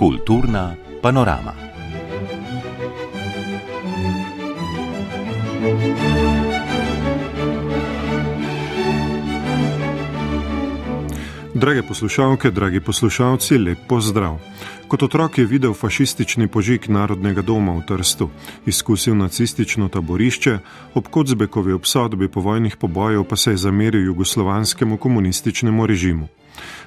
Kulturna panorama. Drage poslušalke, dragi poslušalci, lep pozdrav. Kot otrok je videl fašistični požig Narodnega doma v Trstu, izkusil nacistično taborišče, ob Kocbekovi obsodbi povojnih pobojev pa se je zameril jugoslovanskemu komunističnemu režimu.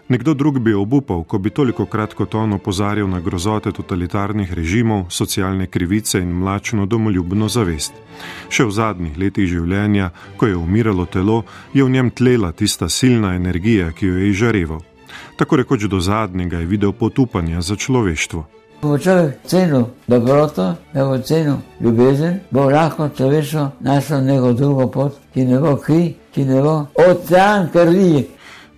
Nekdo drug bi obupal, ko bi toliko krat kot on opozarjal na grozote totalitarnih režimov, socialne krivice in mlačno domoljubno zavest. Še v zadnjih letih življenja, ko je umiralo telo, je v njem tlela tista silna energija, ki jo je izžareval. Tako rekoč do zadnjega je videl potupanja za človeštvo. Bo človek cenil dobroto, da bo cenil ljubezen, bo lahko človeštvo našel neko drugo pot, ki ne bo kri, ki ne bo ocean krvi.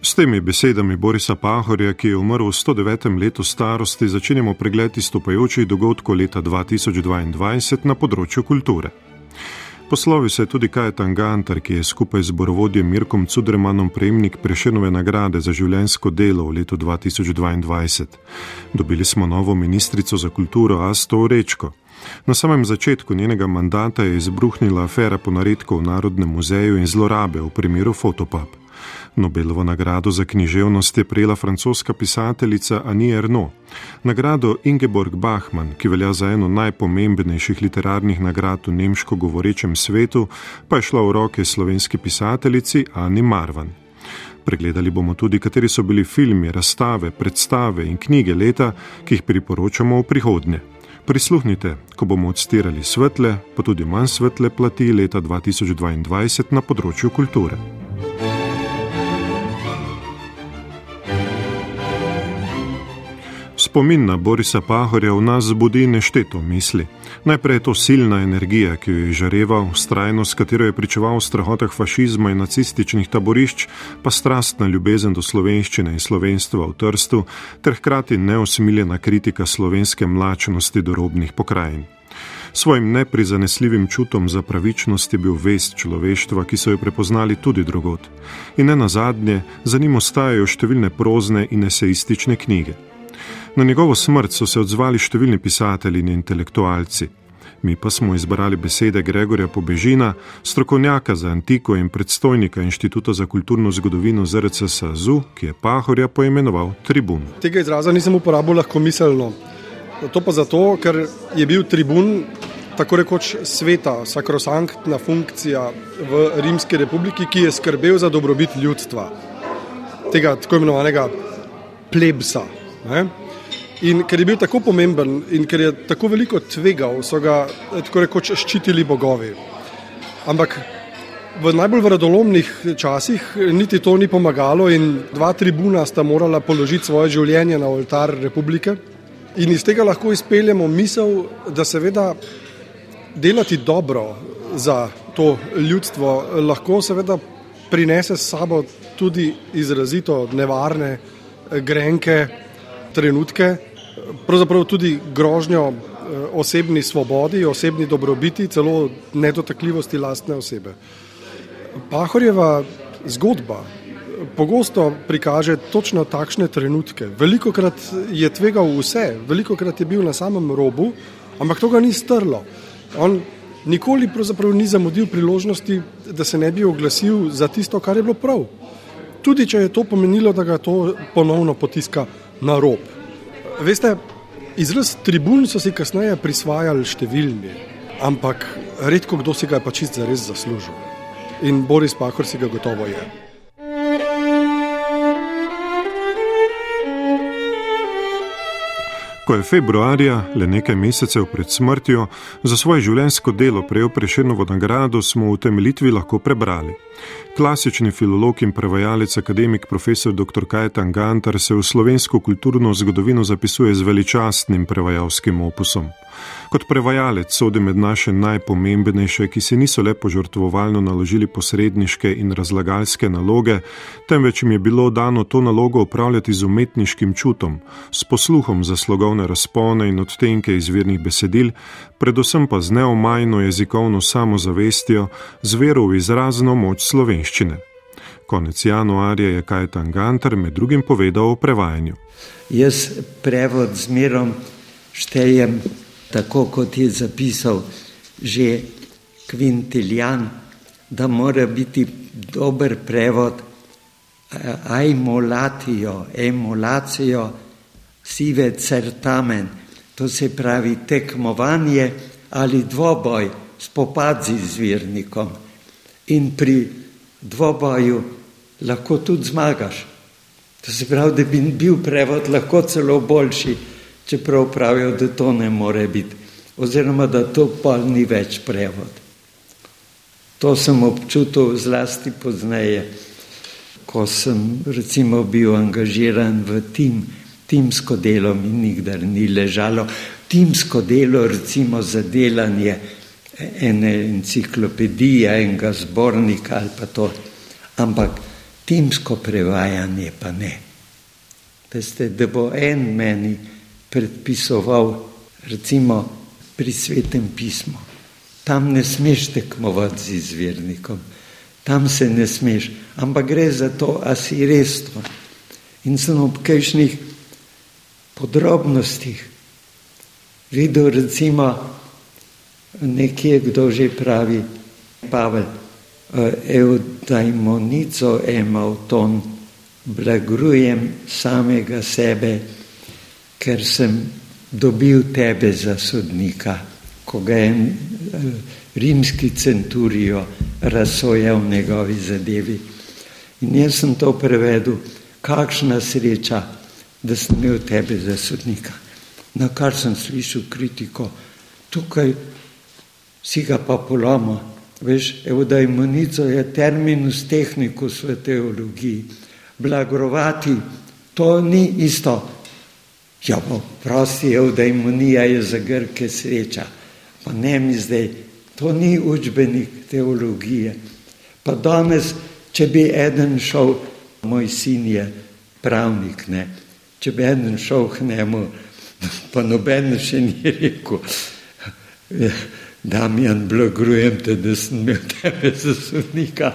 S temi besedami Borisa Pahorja, ki je umrl v 109. letu starosti, začenjamo pregled izstopajočih dogodkov leta 2022 na področju kulture. Poslovi se je tudi Kajetan Gantar, ki je skupaj z borovodjem Mirkom Cudremanom prejemnik Prešenove nagrade za življensko delo v letu 2022. Dobili smo novo ministrico za kulturo Asto Orečko. Na samem začetku njenega mandata je izbruhnila afera ponaredkov v Narodnem muzeju in zlorabe v primeru Fotopap. Nobelovo nagrado za književnost je prejela francoska pisateljica Annie Erno. Nagrado Ingeborg Bachmann, ki velja za eno najpomembnejših literarnih nagrad v nemško govorečem svetu, pa je šla v roke slovenski pisateljici Ani Marvan. Pregledali bomo tudi, kateri so bili filmi, razstave, predstave in knjige leta, ki jih priporočamo v prihodnje. Prisluhnite, ko bomo odstirali svetle, pa tudi manj svetle plati leta 2022 na področju kulture. Spomin na Borisa Pahorja v nas zbudi nešteto misli. Najprej je to silna energija, ki jo je žareval, strajnost, katero je pričeval o strahotah fašizma in nacističnih taborišč, pa strastna ljubezen do slovenščine in slovenstva v Trstu, ter hkrati neosmiljena kritika slovenske mlačnosti do robnih pokrajin. Svojim neprizanesljivim čutom za pravičnost je bil vest človeštva, ki so jo prepoznali tudi drugot. In ne nazadnje, za njim ostajajo številne prozne in eseistične knjige. Na njegovo smrt so se odzvali številni pisatelji in intelektualci. Mi pa smo izbrali besede Gregorja Pobežina, strokovnjaka za antiko in predstojnika Inštituta za kulturno zgodovino ZRC SAZU, ki je Pahorja poimenoval tribun. Tega izraza nisem uporabil lahko miselno. To pa zato, ker je bil tribun tako rekoč sveta, sakrosanktna funkcija v Rimski republiki, ki je skrbel za dobrobit ljudstva, tega tako imenovanega plebsa. Ne? In ker je bil tako pomemben in ker je tako veliko tvegal, so ga tako rekoč ščitili bogovi. Ampak v najbolj vredolomnih časih niti to ni pomagalo in dva tribuna sta morala položiti svoje življenje na oltar republike. In iz tega lahko izpeljemo misel, da seveda delati dobro za to ljudstvo lahko seveda prinese s sabo tudi izrazito nevarne grenke trenutke, pravzaprav tudi grožnjo eh, osebni svobodi, osebni dobrobiti, celo nedotakljivosti lastne osebe. Pahorjeva zgodba pogosto prikaže točno takšne trenutke. Veliko krat je tvegal vse, veliko krat je bil na samem robu, ampak to ga ni strlo. On nikoli ni zamudil priložnosti, da se ne bi oglasil za tisto, kar je bilo prav. Tudi če je to pomenilo, da ga to ponovno potiska na rob. Veste, izraz tribun so si kasneje prisvajali številni, ampak redko kdo si ga je pa čist zares zaslužil. In Boris Pahor si ga gotovo je. Ko je februarja, le nekaj mesecev pred smrtjo, za svoje življenjsko delo prejel Prešenovo nagrado, smo v temeljitvi lahko prebrali. Klasični filolog in prevajalec akademik profesor dr. Kajetan Gantar se v slovensko kulturno zgodovino zapisuje z veličastnim prevajalskim opusom. Kot prevajalec sodi med naše najpomembnejše, ki si niso le požrtvovalno naložili posredniške in razlagalske naloge, temveč jim je bilo dano to nalogo upravljati z umetniškim čutom, s posluhom za slogovne razpone in odtenke izvirnih besedil, predvsem pa z neomajno jezikovno samozavestjo, z vero v izrazno moč slovenščine. Konec januarja je Kajtan Gantar med drugim povedal o prevajanju. Jaz prevod zmerom štejem tako, kot je zapisal že Quintilian, da mora biti dober prevod aimolatijo, emulacijo, sive certamen, to se pravi tekmovanje ali dvoboj, spopad z izvirnikom. In pri dvoboju lahko tudi zmagaš. To se pravi, da bi bil prevod lahko celo boljši, čeprav pravijo, da to ne more biti, oziroma da to pa ni več prevod. To sem občutil zlasti pozneje, ko sem recimo bil angažiran v tim, timsko delo mi nikdar ni ležalo. Timsko delo recimo za delanje ene enciklopedije, enega zbornika ali pa to, ampak timsko prevajanje pa ne. Veste, da bo en meni predpisoval recimo pri svetem pismu. Tam ne smeš tekmovati z izvirnikom, tam se ne smeš, ampak gre za to, a si res to. In sem ob kajšnih podrobnostih videl, recimo, nekje kdo že pravi, Pavel, eudaimonico emauton, blagrujem samega sebe, ker sem dobil tebe za sodnika, ko ga je rimski centurijo razsojal v njegovi zadevi. In jaz sem to prevedel, kakšna sreča, da sem imel tebe za sodnika. Na kar sem slišal kritiko, tukaj si ga pa poloma. Veš, evo da imunico je terminus technicus v teologiji. Blagrovati, to ni isto. Ja, prosti, evo da imunija je za grke sreča. Pa ne mi zdaj, To ni učbenik teologije. Pa danes, če bi eden šel, moj sin je pravnik, ne? če bi eden šel k njemu, pa noben še ni rekel, Damjan, blagrujem te, da sem imel tebe za sodnika.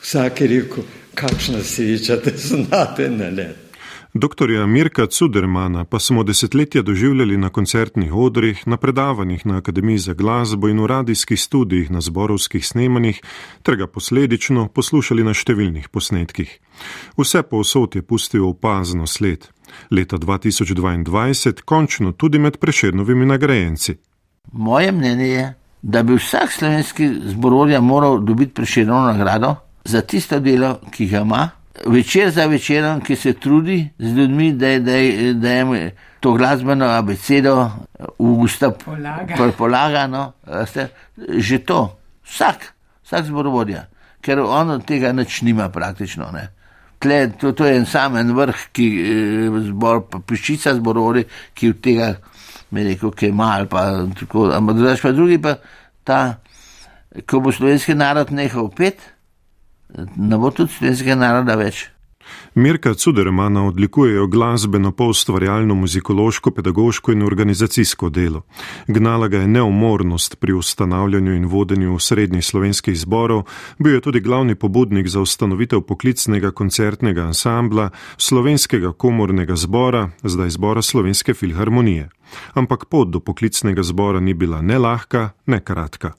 Vsak je rekel, kakšna sreča, da znate na let. Doktorja Mirka Cudermana pa smo desetletja doživljali na koncertnih odrih, na predavanjih na Akademiji za glasbo in v radijskih studijih na zborovskih snemanjih, ter ga posledično poslušali na številnih posnetkih. Vse povsod je pustil opazno sled. Leta 2022 končno tudi med preširnovimi nagrajenci. Moje mnenje je, da bi vsak slovenski zborovja moral dobiti preširno nagrado za tisto delo, ki ga ima večer za večerom, ki se trudi z ljudmi, da da da je to glasbeno abecedo v usta polagano. Že to, vsak, vsak zborovodja, ker on od tega nič nima praktično. Tle, to, to je en samen vrh, ki eh, zbor, piščica zborovodi, ki od tega, mi rekel, ki je mal, pa tako, ampak drugač pa drugi pa ta, ko bo slovenski narod nehal pet, ne bo tudi slovenskega naroda več. Mirka Cudermana odlikujejo glasbeno, poustvarjalno, muzikološko, pedagoško in organizacijsko delo. Gnala ga je neumornost pri ustanavljanju in vodenju srednjih slovenskih zborov, bil je tudi glavni pobudnik za ustanovitev poklicnega koncertnega ansambla, slovenskega komornega zbora, zdaj zbora Slovenske filharmonije. Ampak pot do poklicnega zbora ni bila ne lahka, ne kratka.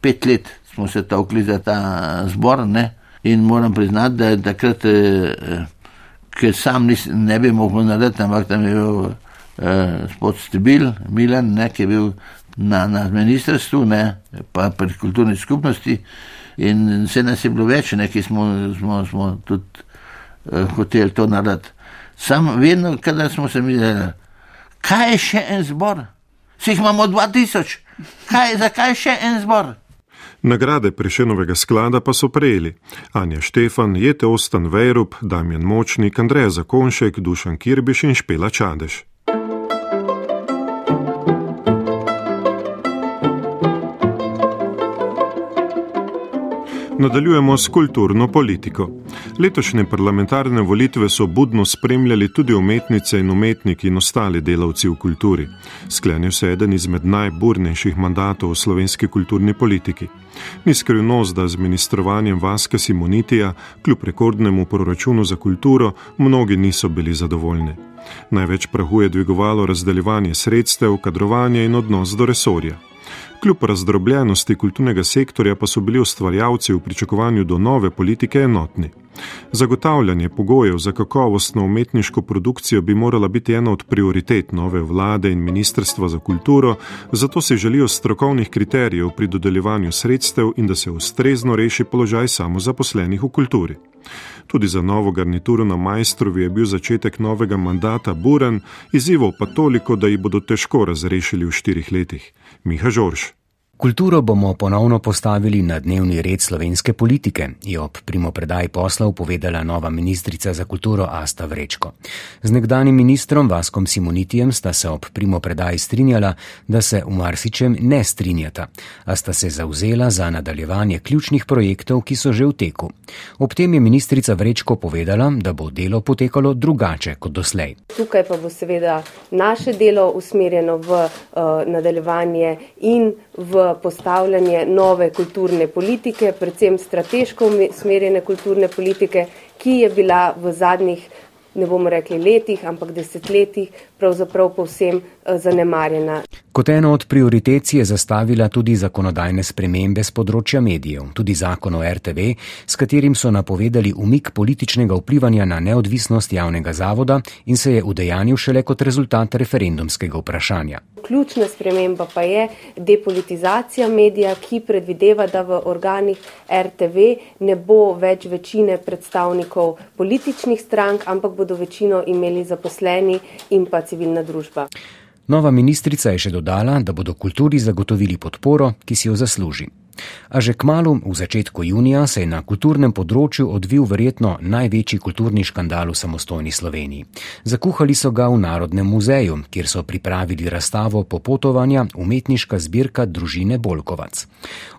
Pet let smo se tokli za ta zbor, ne? In moram priznati, da je takrat, eh, eh, ker sam nis, ne bi mogel narediti, ampak tam je bil eh, spod Stibil, Milan, ne, ki je bil na, na ministrstvu, ne, pa pri kulturni skupnosti. In vse nas je bilo več, ne, ki smo, smo, smo tudi eh, hoteli to narediti. Sam vedno, kadar smo se videli, kaj je še en zbor? Vsi imamo 2000, kaj, zakaj še en zbor? Nagrade Prešenovega sklada pa so prejeli Anja Štefan, Jete Ostan Vejrup, Damjan Močnik, Andreja Zakonšek, Dušan Kirbiš in Špela Čadež. Nadaljujemo s kulturno politiko. Letošnje parlamentarne volitve so budno spremljali tudi umetnice in umetniki in ostali delavci v kulturi. Sklenil se je eden izmed najburnejših mandatov v slovenski kulturni politiki. Ni skrivnost, da z ministrovanjem Vaska Simonitija, kljub rekordnemu proračunu za kulturo, mnogi niso bili zadovoljni. Največ prahu je dvigovalo razdeljevanje sredstev, kadrovanje in odnos do resorja. Kljub razdrobljenosti kulturnega sektorja pa so bili ustvarjalci v pričakovanju do nove politike enotni. Zagotavljanje pogojev za kakovostno umetniško produkcijo bi morala biti ena od prioritet nove vlade in Ministrstva za kulturo, zato se želijo strokovnih kriterijev pri dodeljevanju sredstev in da se ustrezno reši položaj samozaposlenih v kulturi. Tudi za novo garnituro na majstrovi je bil začetek novega mandata buren, izzivov pa toliko, da jih bodo težko razrešili v štirih letih. Miha Žorž. Kulturo bomo ponovno postavili na dnevni red slovenske politike, je ob primopredaj poslov povedala nova ministrica za kulturo Asta Vrečko. Z nekdanim ministrom Vaskom Simonitijem sta se ob primopredaj strinjala, da se v marsičem ne strinjata, a sta se zauzela za nadaljevanje ključnih projektov, ki so že v teku. Ob tem je ministrica Vrečko povedala, da bo delo potekalo drugače kot doslej. Tukaj pa bo seveda naše delo usmerjeno v uh, nadaljevanje in v postavljanje nove kulturne politike, predvsem strateško smerjene kulturne politike, ki je bila v zadnjih, ne bomo rekli letih, ampak desetletjih, pravzaprav povsem eh, zanemarjena. Kot eno od prioritet je zastavila tudi zakonodajne spremembe z področja medijev, tudi zakon o RTV, s katerim so napovedali umik političnega vplivanja na neodvisnost javnega zavoda in se je udejanil šele kot rezultat referendumskega vprašanja. Ključna sprememba pa je depolitizacija medija, ki predvideva, da v organih RTV ne bo več večine predstavnikov političnih strank, ampak bodo večino imeli zaposleni in pa civilna družba. Nova ministrica je še dodala, da bodo kulturi zagotovili podporo, ki si jo zasluži. A že k malu, v začetku junija, se je na kulturnem področju odvil verjetno največji kulturni škandal v samostojni Sloveniji. Zakuhali so ga v Narodnem muzeju, kjer so pripravili razstavo popotovanja umetniška zbirka družine Bolkovac.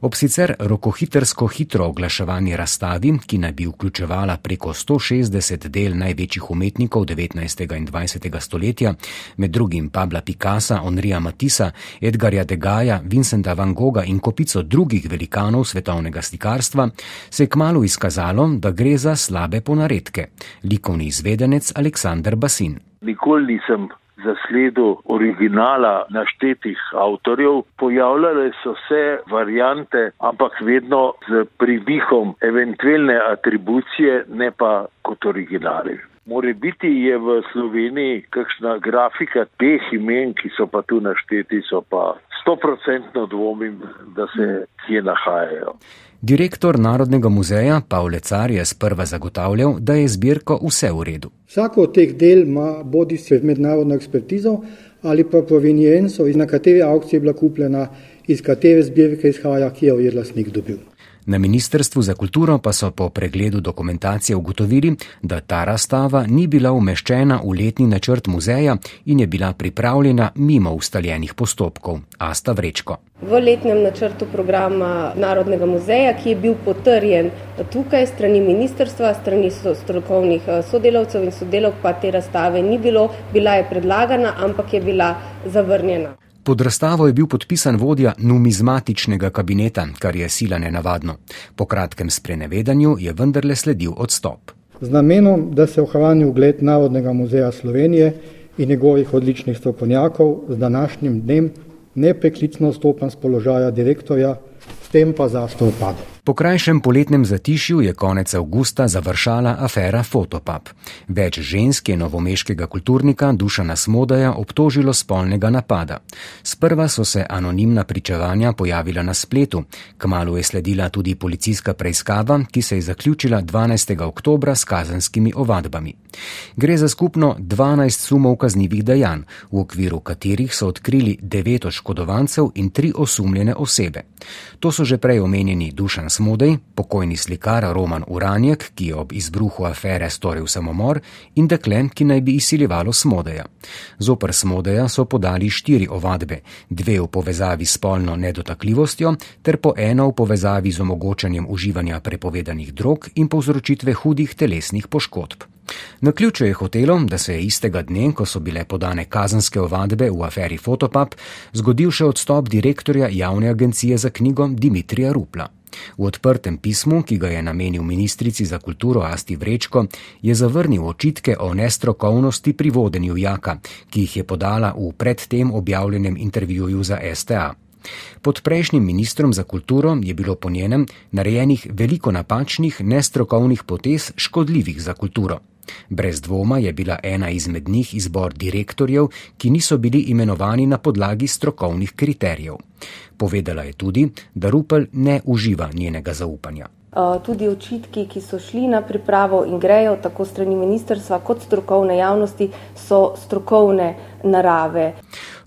Ob sicer rokohitersko hitro oglaševanje razstavi, ki naj bi vključevala preko 160 del največjih umetnikov 19. in 20. stoletja, med drugim Pabla Picasa, Onrija Matisa, Edgarja Degaja, Vincenta Van Gogha in kopico drugih velikanov svetovnega slikarstva, se je kmalo izkazalo, da gre za slabe ponaredke. Likovni izvedenec Aleksandr Basin. Nikoli nisem zasledil originala naštetih avtorjev, pojavljale so se variante, ampak vedno z privihom eventualne atribucije, ne pa kot originali. More biti je v Sloveniji kakšna grafika teh imen, ki so pa tu našteti, so pa stoprocentno dvomim, da se kje nahajajo. Direktor Narodnega muzeja Pavle Car je sprva zagotavljal, da je zbirko vse v redu. Vsako od teh del ima bodi se mednarodno ekspertizo ali pa provenienco, iz na katere aukcije je bila kupljena, iz katere zbirke izhaja, ki jo je lasnik dobil. Na Ministrstvu za kulturo pa so po pregledu dokumentacije ugotovili, da ta razstava ni bila umeščena v letni načrt muzeja in je bila pripravljena mimo ustaljenih postopkov. Asta Vrečko. V letnem načrtu programa Narodnega muzeja, ki je bil potrjen tukaj strani ministrstva, strani strokovnih eh, sodelavcev in sodelavk, pa te razstave ni bilo, bila je predlagana, ampak je bila zavrnjena. Pod razstavo je bil podpisan vodja numizmatičnega kabineta, kar je sila nenavadno. Po kratkem sprenevedanju je vendarle sledil odstop. Z namenom, da se ohrani ugled Narodnega muzeja Slovenije in njegovih odličnih strokovnjakov, z današnjim dnem nepreklicno stopam z položaja direktorja, s tem pa zastoj padel. Po krajšem poletnem zatišju je konec avgusta završala afera Fotopap. Več žensk je novomeškega kulturnika Dušana Smodaja obtožilo spolnega napada. Sprva so se anonimna pričevanja pojavila na spletu, kmalo je sledila tudi policijska preiskava, ki se je zaključila 12. oktobra s kazanskimi ovadbami. Gre za skupno 12 sumov kaznjivih dejanj, v okviru katerih so odkrili 9 oškodovancev in 3 osumljene osebe. To so že prej omenjeni Dušan Smodej, pokojni slikar Roman Uranjek, ki je ob izbruhu afere storil samomor, in dekle, ki naj bi izsiljevalo Smodeja. Zopr Smodeja so podali štiri ovadbe, dve v povezavi s spolno nedotakljivostjo, ter po eno v povezavi z omogočanjem uživanja prepovedanih drog in povzročitve hudih telesnih poškodb. Na ključu je hotelo, da se je istega dne, ko so bile podane kazanske ovadbe v aferi Fotopap, zgodil še odstop direktorja javne agencije za knjigo Dimitrija Rupla. V odprtem pismu, ki ga je namenil ministrici za kulturo Asti Vrečko, je zavrnil očitke o nestrokovnosti pri vodenju jaka, ki jih je podala v predtem objavljenem intervjuju za STA. Pod prejšnjim ministrom za kulturo je bilo po njenem narejenih veliko napačnih, nestrokovnih potez, škodljivih za kulturo. Brez dvoma je bila ena izmed njih izbor direktorjev, ki niso bili imenovani na podlagi strokovnih kriterijev. Povedala je tudi, da Rupel ne uživa njenega zaupanja. Tudi očitki, ki so šli na pripravo in grejo tako strani ministrstva kot strokovne javnosti, so strokovne narave.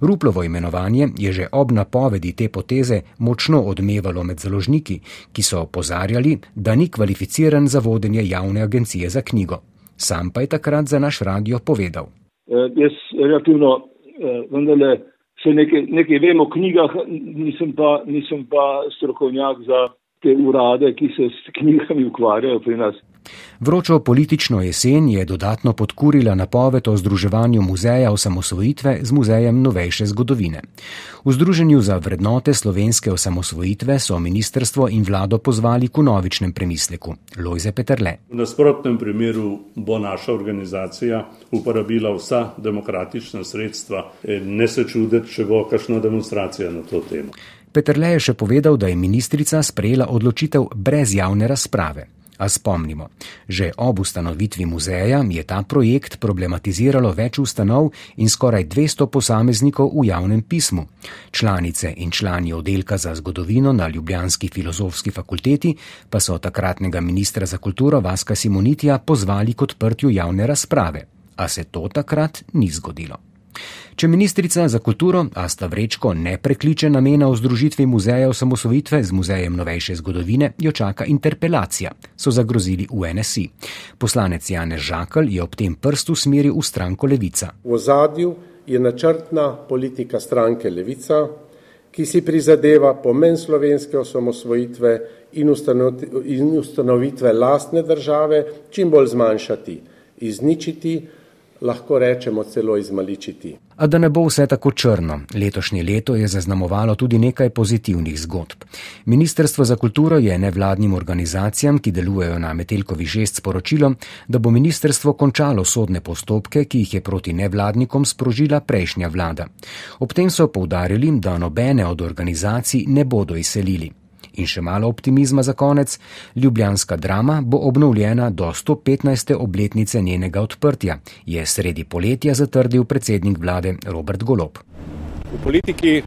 Ruplovo imenovanje je že ob napovedi te poteze močno odmevalo med založniki, ki so opozarjali, da ni kvalificiran za vodenje javne agencije za knjigo. Sam pa je takrat za naš radio povedal. E, jaz relativno e, vendarle še nekaj, nekaj vem o knjigah, nisem pa, nisem pa strokovnjak za te urade, ki se s knjigami ukvarjajo pri nas. Vročo politično jesen je dodatno podkurila napoved o združevanju muzeja osamosvojitve z muzejem novejše zgodovine. V Združenju za vrednote slovenske osamosvojitve so ministrstvo in vlado pozvali k novičnem premisleku. Lojze Peterle. V nasprotnem primeru bo naša organizacija uporabila vsa demokratična sredstva. Ne se čuditi, če bo kakšna demonstracija na to temo. Peterle je še povedal, da je ministrica sprejela odločitev brez javne razprave. A spomnimo, že ob ustanovitvi muzeja je ta projekt problematiziralo več ustanov in skoraj 200 posameznikov v javnem pismu. Članice in člani oddelka za zgodovino na Ljubljanski filozofski fakulteti pa so takratnega ministra za kulturo Vaska Simonitija pozvali k odprtju javne razprave. A se to takrat ni zgodilo. Če ministrica za kulturo Asta Vrečko ne prekliče namena o združitvi muzeja osamosvojitve z muzejem novejše zgodovine, jo čaka interpelacija, so zagrozili v NSI. Poslanec Janez Žakl je ob tem prstu smeril v stranko Levica. V zadju je načrtna politika stranke Levica, ki si prizadeva pomen slovenske osamosvojitve in ustanovitve lastne države čim bolj zmanjšati, izničiti, lahko rečemo celo izmaličiti. A da ne bo vse tako črno, letošnje leto je zaznamovalo tudi nekaj pozitivnih zgodb. Ministrstvo za kulturo je nevladnim organizacijam, ki delujejo na Metelkovi žest, sporočilo, da bo ministrstvo končalo sodne postopke, ki jih je proti nevladnikom sprožila prejšnja vlada. Ob tem so poudarili, da nobene od organizacij ne bodo izselili. In še malo optimizma za konec. Ljubljanska drama bo obnovljena do 115. obletnice njenega odprtja, je sredi poletja zatrdil predsednik vlade Robert Golop. V politiki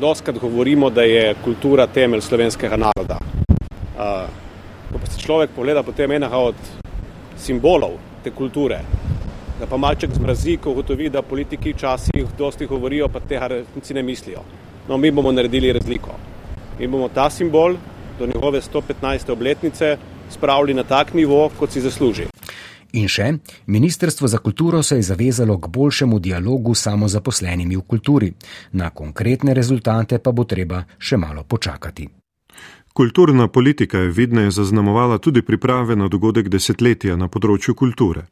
doskrat govorimo, da je kultura temelj slovenskega naroda. Ko pa se človek pogleda potem enega od simbolov te kulture, da pa malček zmrazi, ko ugotovi, da politiki včasih dosti govorijo, pa tega resnici ne mislijo. No, mi bomo naredili razliko in bomo ta simbol do njegove 115. obletnice spravili na tak nivo, kot si zasluži. In še, Ministrstvo za kulturo se je zavezalo k boljšemu dialogu s samozaposlenimi v kulturi. Na konkretne rezultate pa bo treba še malo počakati. Kulturna politika je vidneje zaznamovala tudi priprave na dogodek desetletja na področju kulture.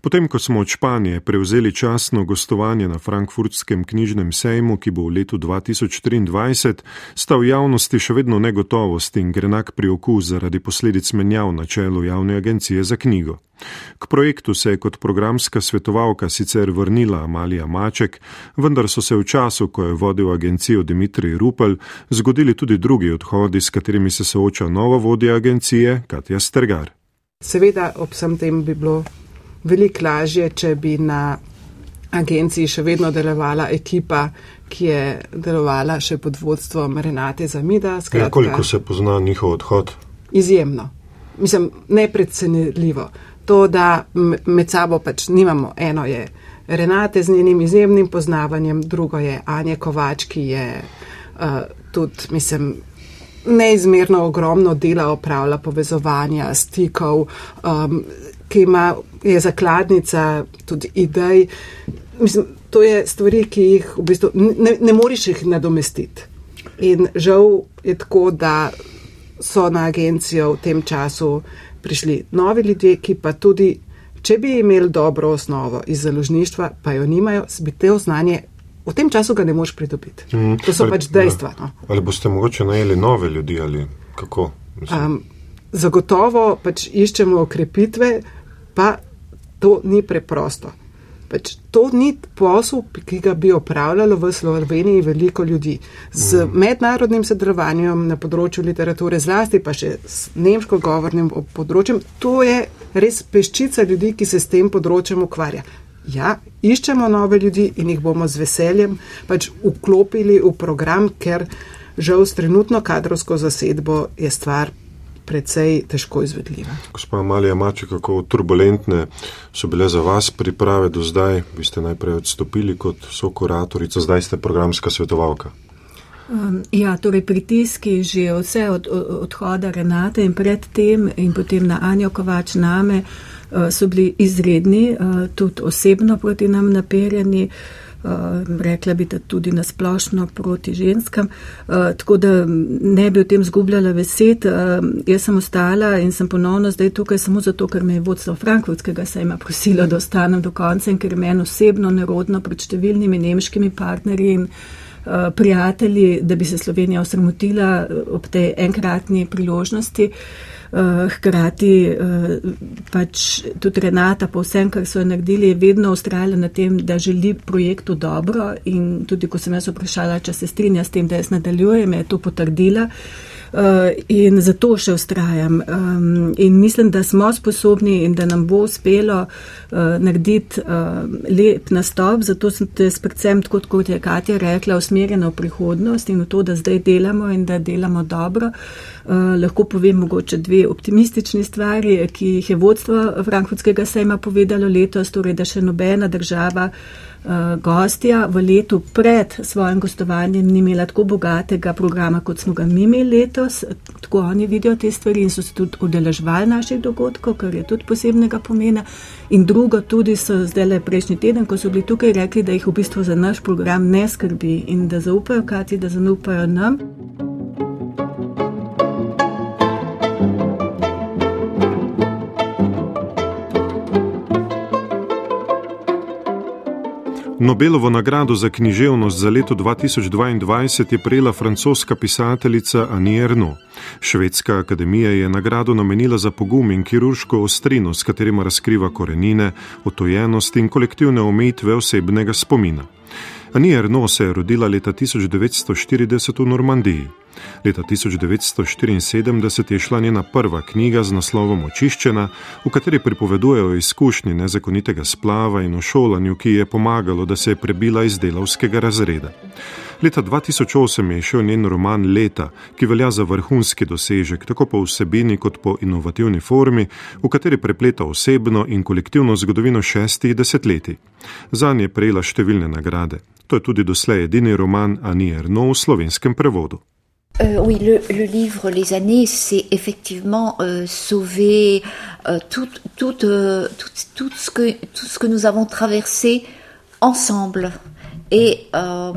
Potem, ko smo od Španije prevzeli časno gostovanje na frankfurtskem knjižnem sejmu, ki bo v letu 2023, sta v javnosti še vedno negotovost in grenak pri oku zaradi posledic menjav na čelu javne agencije za knjigo. K projektu se je kot programska svetovalka sicer vrnila Amalija Maček, vendar so se v času, ko je vodil agencijo Dimitrij Rupel, zgodili tudi drugi odhodi, s katerimi se sooča nova vodja agencije Katja Strgar. Seveda, ob vsem tem bi bilo veliko lažje, če bi na agenciji še vedno delovala ekipa, ki je delovala še pod vodstvom Renate Zamida. Skratka, ja, koliko se pozna njihov odhod? Izjemno. Mislim, nepredcenljivo. To, da med sabo pač nimamo, eno je Renate z njenim izjemnim poznavanjem, drugo je Anja Kovač, ki je uh, tudi, mislim, neizmerno ogromno dela opravlja povezovanja, stikov, um, ki ima, je zakladnica tudi idej. Mislim, to je stvari, ki jih v bistvu ne, ne moreš jih nadomestiti. In žal je tako, da so na agencijo v tem času prišli novi ljudje, ki pa tudi, če bi imeli dobro osnovo iz založništva, pa jo nimajo, bi te znanje v tem času ga ne moš pridobiti. Mm. To so ali, pač dejstva. No. Ali boste mogoče najeli nove ljudi ali kako? Um, zagotovo pač iščemo okrepitve, pa to ni preprosto. Pač to ni posel, ki ga bi opravljalo v Sloveniji veliko ljudi. Z mm. mednarodnim sodelovanjem na področju literature, zlasti pa še s nemško govornim področjem, to je res peščica ljudi, ki se s tem področjem ukvarja. Ja, iščemo nove ljudi in jih bomo z veseljem pač vklopili v program, ker žal s trenutno kadrovsko zasedbo je stvar precej težko izvedljiva. Gospa Malija Mače, kako turbulentne so bile za vas priprave do zdaj? Vi ste najprej odstopili kot sokuratorica, zdaj ste programska svetovalka. Um, ja, torej pritiski že vse od, od odhoda Renate in predtem in potem na Anjo Kovač name. Eh, so bili izredni, eh, tudi osebno proti nam naperjeni, eh, rekla bi, da tudi nasplošno proti ženskam, tako da ne bi o tem zgubljala besed. Jaz sem ostala in sem ponovno zdaj tukaj samo zato, ker me je vodstvo Frankfurtskega sejma prosilo, da ostanem do konca in ker je meni osebno nerodno pred številnimi nemškimi partnerji in prijatelji, da bi se Slovenija osramotila ob tej enkratni priložnosti. Eh, hkrati eh, pač tudi Renata, po vsem, kar so naredili, je vedno ustrajala na tem, da želi projektu dobro in tudi, ko sem jaz vprašala, če se strinja s tem, da jaz nadaljujem, je to potrdila. Eh, in zato še ustrajam. In mislim, da smo sposobni in da nam bo uspelo narediti lep nastop, zato sem te predvsem, kot je Katja rekla, usmerjena v prihodnost in v to, da zdaj delamo in da delamo dobro. Eh, lahko povem mogoče dve optimistični stvari, ki jih je vodstvo Frankfurtskega sejma povedalo letos, torej da še nobena država uh, gostja v letu pred svojim gostovanjem ni imela tako bogatega programa, kot smo ga mi imeli letos. Tako oni vidijo te stvari in so se tudi udeležvali naših dogodkov, kar je tudi posebnega pomena. In drugo, tudi so zdaj le prejšnji teden, ko so bili tukaj rekli, da jih v bistvu za naš program ne skrbi in da zaupajo Kati, da zaupajo nam. Nobelovo nagrado za književnost za leto 2022 je prejela francoska pisateljica Annie Erno. Švedska akademija je nagrado namenila za pogum in kirurško ostrino, s katerima razkriva korenine, otojenost in kolektivne omejitve osebnega spomina. Annie Erno se je rodila leta 1940 v Normandiji. Leta 1974 je šla njena prva knjiga z naslovom Očiščena, v kateri pripoveduje o izkušnji nezakonitega splava in o šolanju, ki je pomagalo, da se je prebila iz delavskega razreda. Leta 2008 je šel njen roman Leta, ki velja za vrhunski dosežek, tako po vsebini kot po inovativni formi, v kateri prepleta osebno in kolektivno zgodovino šestih desetletij. Za nje je prejela številne nagrade. To je tudi doslej edini roman Annie Erno v slovenskem prevodu. Euh, oui, le, le, livre Les années, c'est effectivement euh, sauver euh, tout, tout, euh, tout, tout, ce que, tout ce que nous avons traversé ensemble. Euh,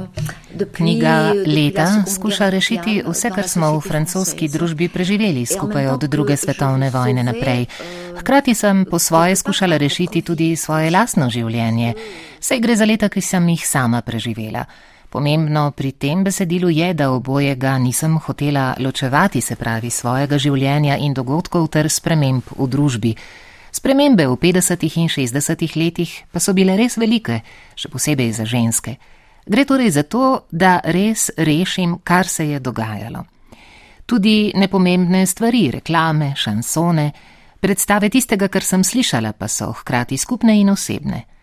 Knjiga Leta skuša rešiti vse, kar smo v francoski družbi preživeli skupaj od druge svetovne vojne naprej. Hkrati sem po svoje skušala rešiti tudi svoje lasno življenje. Sej gre za leta, ki sem jih sama preživela. Pomembno pri tem besedilu je, da obojega nisem hotela ločevati, se pravi svojega življenja in dogodkov ter sprememb v družbi. Spremembe v 50. in 60. letih pa so bile res velike, še posebej za ženske. Gre torej za to, da res rešim, kar se je dogajalo. Tudi nepomembne stvari, reklame, šansone, predstave tistega, kar sem slišala, pa so hkrati skupne in osebne.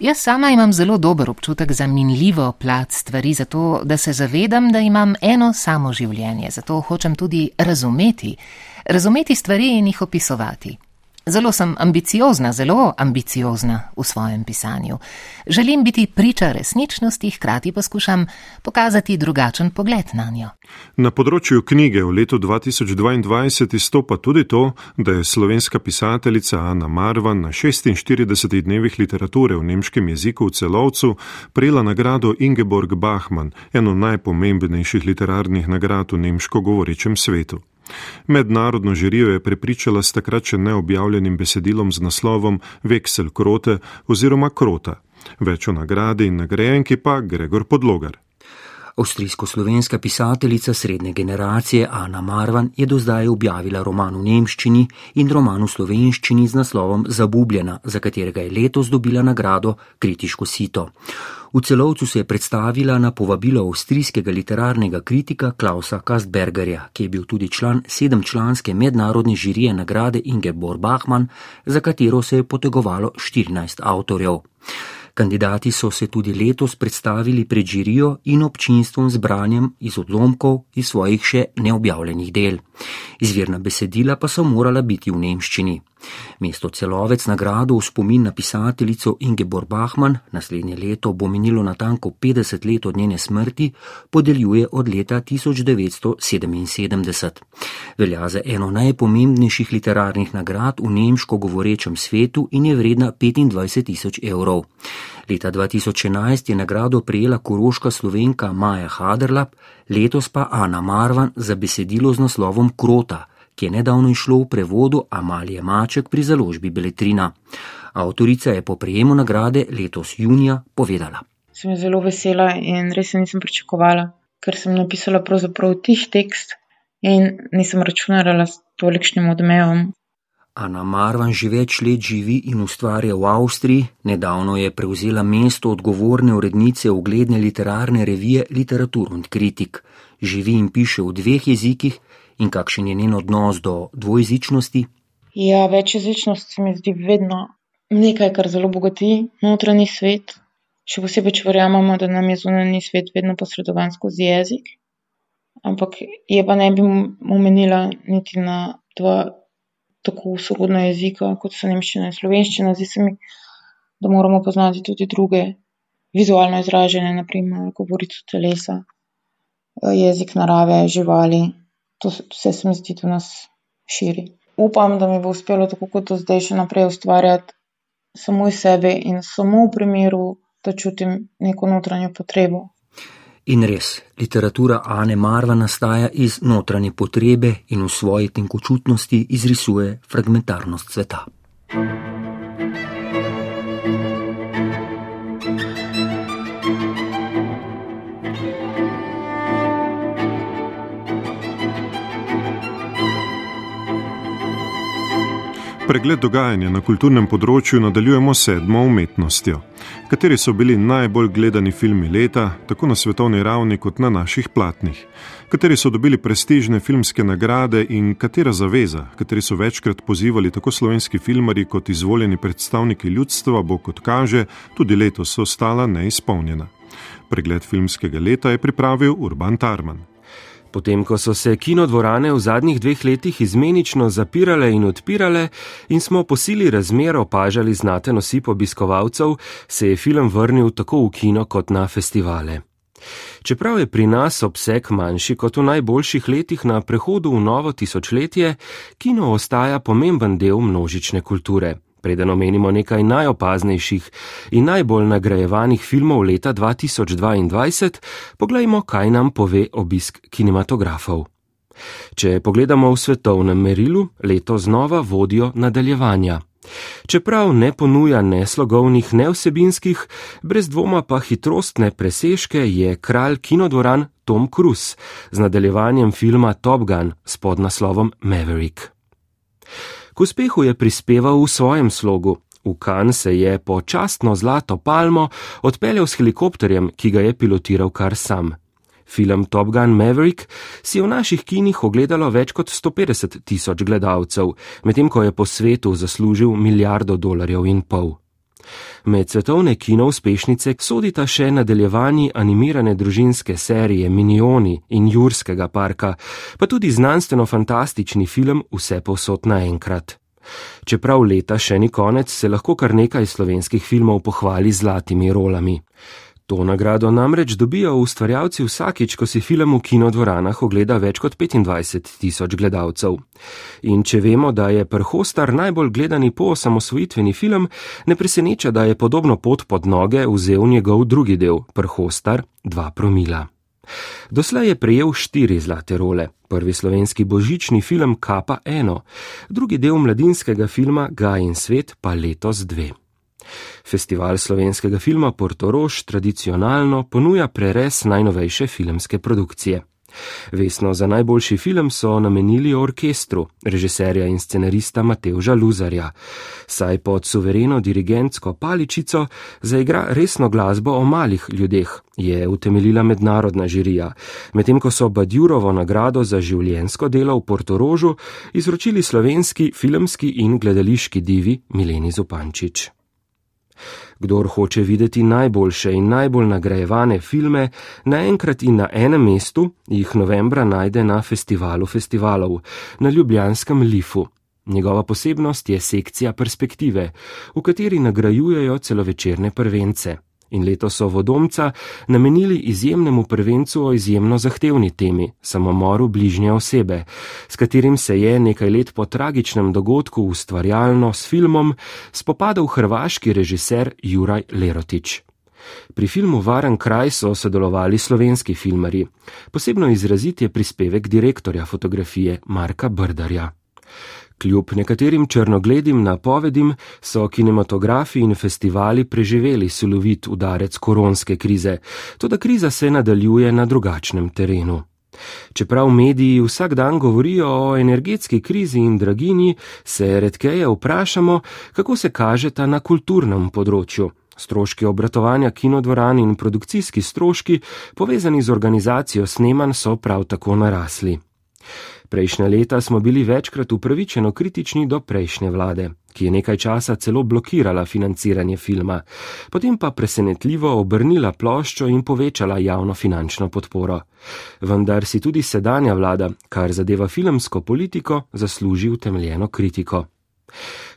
Jaz sama imam zelo dober občutek za minljivo plat stvari, zato da se zavedam, da imam eno samo življenje, zato hočem tudi razumeti, razumeti stvari in jih opisovati. Zelo sem ambiciozna, zelo ambiciozna v svojem pisanju. Želim biti priča resničnosti, hkrati pa skušam pokazati drugačen pogled na njo. Na področju knjige v letu 2022 izstopa tudi to, da je slovenska pisateljica Ana Marvan na 46 dnevih literature v nemškem jeziku v celovcu prejela nagrado Ingeborg Bachmann, eno najpomembnejših literarnih nagrad v nemško govorečem svetu. Mednarodno žirijo je prepričala s takrat še neobjavljenim besedilom z naslovom Veksel Krote oziroma Krota. Več o nagradi in nagrajenki pa Gregor Podlogar. Avstrijsko-slovenska pisateljica srednje generacije Ana Marvan je do zdaj objavila roman v nemščini in roman v slovenščini z naslovom Zabubljena, za katerega je letos dobila nagrado Kritiško sito. V celovcu se je predstavila na povabilo avstrijskega literarnega kritika Klausa Kastbergerja, ki je bil tudi član sedemčlanske mednarodne žirije nagrade Ingeborg Bachmann, za katero se je potegovalo 14 avtorjev. Kandidati so se tudi letos predstavili pred žirijo in občinstvom z branjem iz odlomkov iz svojih še neobjavljenih del. Izvirna besedila pa so morala biti v nemščini. Mesto celovec nagrado v spomin na pisateljico Ingeborg Bachmann, naslednje leto bo minilo natanko 50 let od njene smrti, podeljuje od leta 1977. Velja za eno najpomembnejših literarnih nagrad v nemško govorečem svetu in je vredna 25 tisoč evrov. Leta 2011 je nagrado prijela koroška slovenka Maja Haderlap, letos pa Ana Marvan za besedilo z naslovom Krota ki je nedavno išlo v prevodu Amalije Maček pri založbi Beletrina. Avtorica je po prejemu nagrade letos junija povedala. Sem zelo vesela in res nisem pričakovala, ker sem napisala pravzaprav tih tekst in nisem računala s tolikšnim odmevom. Ana Marvan že več let živi in ustvarja v Avstriji, nedavno je prevzela mesto odgovorne urednice ugledne literarne revije Literatur und Kritik. Živi in piše v dveh jezikih, in kakšen je njen odnos do dvojezičnosti? Ja, večjezičnost se mi zdi vedno nekaj, kar zelo bogati notranji svet. Še posebej, če verjamemo, da nam je zunanji svet vedno posredovan skozi jezik. Ampak je pa ne bi omenila niti na dva tako sorodna jezika, kot so nemščina in slovenščina. Zdi se mi, da moramo poznati tudi druge vizualno izražene, naprimer govorico telesa, jezik narave, živali, to vse se mi zdi, da nas širi. Upam, da mi bo uspelo tako kot do zdaj še naprej ustvarjati samo iz sebe in samo v primeru, da čutim neko notranjo potrebo. In res, literatura Ane Marva nastaja iz notranje potrebe in v svoji tenkočutnosti izrisuje fragmentarnost sveta. Pregled dogajanja na kulturnem področju nadaljujemo sedmo umetnostjo. Kateri so bili najbolj gledani filmi leta, tako na svetovni ravni kot na naših platnih? Kateri so dobili prestižne filmske nagrade in katera zaveza, kateri so večkrat pozivali tako slovenski filmari kot izvoljeni predstavniki ljudstva, bo kot kaže, tudi letos ostala neizpolnjena. Pregled filmskega leta je pripravil Urban Tarman. Potem, ko so se kinodvorane v zadnjih dveh letih izmenično zapirale in odpirale in smo po sili razmer opažali znaten osip obiskovalcev, se je film vrnil tako v kino kot na festivale. Čeprav je pri nas obseg manjši kot v najboljših letih na prehodu v novo tisočletje, kino ostaja pomemben del množične kulture. Preden omenimo nekaj najopaznejših in najbolj nagrajevanih filmov leta 2022, poglejmo, kaj nam pove obisk kinematografov. Če pogledamo v svetovnem merilu, leto znova vodijo nadaljevanja. Čeprav ne ponuja ne slogovnih, ne vsebinskih, brez dvoma pa hitrostne preseške je kralj kinodvoran Tom Cruise z nadaljevanjem filma Top Gun s podnaslovom Maverick. K uspehu je prispeval v svojem slogu. V Kan se je po častno zlato palmo odpeljal s helikopterjem, ki ga je pilotiral kar sam. Film Top Gun Maverick si je v naših kinih ogledalo več kot 150 tisoč gledalcev, medtem ko je po svetu zaslužil milijardo dolarjev in pol. Med svetovne kino uspešnice sodita še nadaljevani animirane družinske serije Minioni in Jurskega parka, pa tudi znanstveno-fantastični film Vse posod naenkrat. Čeprav leta še ni konec, se lahko kar nekaj slovenskih filmov pohvali z zlatimi rolami. To nagrado namreč dobijo ustvarjalci vsakič, ko si film v kinodvoranah ogleda več kot 25 tisoč gledalcev. In če vemo, da je Prhostar najbolj gledani po osamosvojitveni film, ne preseneča, da je podobno pot pod noge vzel njegov drugi del, Prhostar 2 promila. Doslej je prejel štiri zlate role. Prvi slovenski božični film Kapa eno, drugi del mladinskega filma Gaj in svet pa letos dve. Festival slovenskega filma Portorož tradicionalno ponuja prerez najnovejše filmske produkcije. Vesno za najboljši film so namenili orkestru, režiserja in scenarista Mateuža Luzarja, saj pod suvereno dirigentsko paličico zaigra resno glasbo o malih ljudeh, je utemeljila mednarodna žirija, medtem ko so Badjurovo nagrado za življensko delo v Portorožu izročili slovenski filmski in gledališki divi Mileni Zupančič. Kdor hoče videti najboljše in najbolj nagrajevane filme, naenkrat in na enem mestu jih novembra najde na festivalu festivalov, na Ljubljanskem Lifu. Njegova posebnost je sekcija perspektive, v kateri nagrajujejo celovečerne prvence in letos so vodomca namenili izjemnemu prvencu o izjemno zahtevni temi, samomoru bližnje osebe, s katerim se je nekaj let po tragičnem dogodku ustvarjalno s filmom spopadal hrvaški režiser Juraj Lerotič. Pri filmu Varen kraj so sodelovali slovenski filmari, posebno izrazit je prispevek direktorja fotografije Marka Brdarja. Kljub nekaterim črnogledim napovedim so kinematografi in festivali preživeli sulovit udarec koronske krize, tudi kriza se nadaljuje na drugačnem terenu. Čeprav mediji vsak dan govorijo o energetski krizi in draginji, se redkeje vprašamo, kako se kažeta na kulturnem področju. Stroški obratovanja kinodvoran in produkcijski stroški, povezani z organizacijo snemanj, so prav tako narasli. Prejšnja leta smo bili večkrat upravičeno kritični do prejšnje vlade, ki je nekaj časa celo blokirala financiranje filma, potem pa presenetljivo obrnila ploščo in povečala javno finančno podporo. Vendar si tudi sedanja vlada, kar zadeva filmsko politiko, zasluži utemljeno kritiko.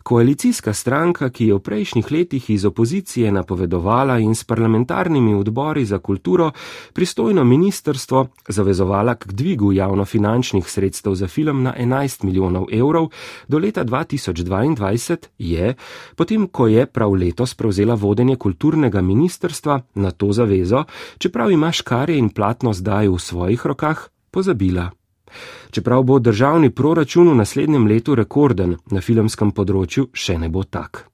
Koalicijska stranka, ki je v prejšnjih letih iz opozicije napovedovala in s parlamentarnimi odbori za kulturo pristojno ministrstvo zavezovala k dvigu javnofinančnih sredstev za film na 11 milijonov evrov do leta 2022, je, potem ko je prav letos prevzela vodenje kulturnega ministrstva na to zavezo, čeprav ima škarje in platno zdaj v svojih rokah, pozabila. Čeprav bo državni proračun v naslednjem letu rekorden, na filmskem področju še ne bo tak.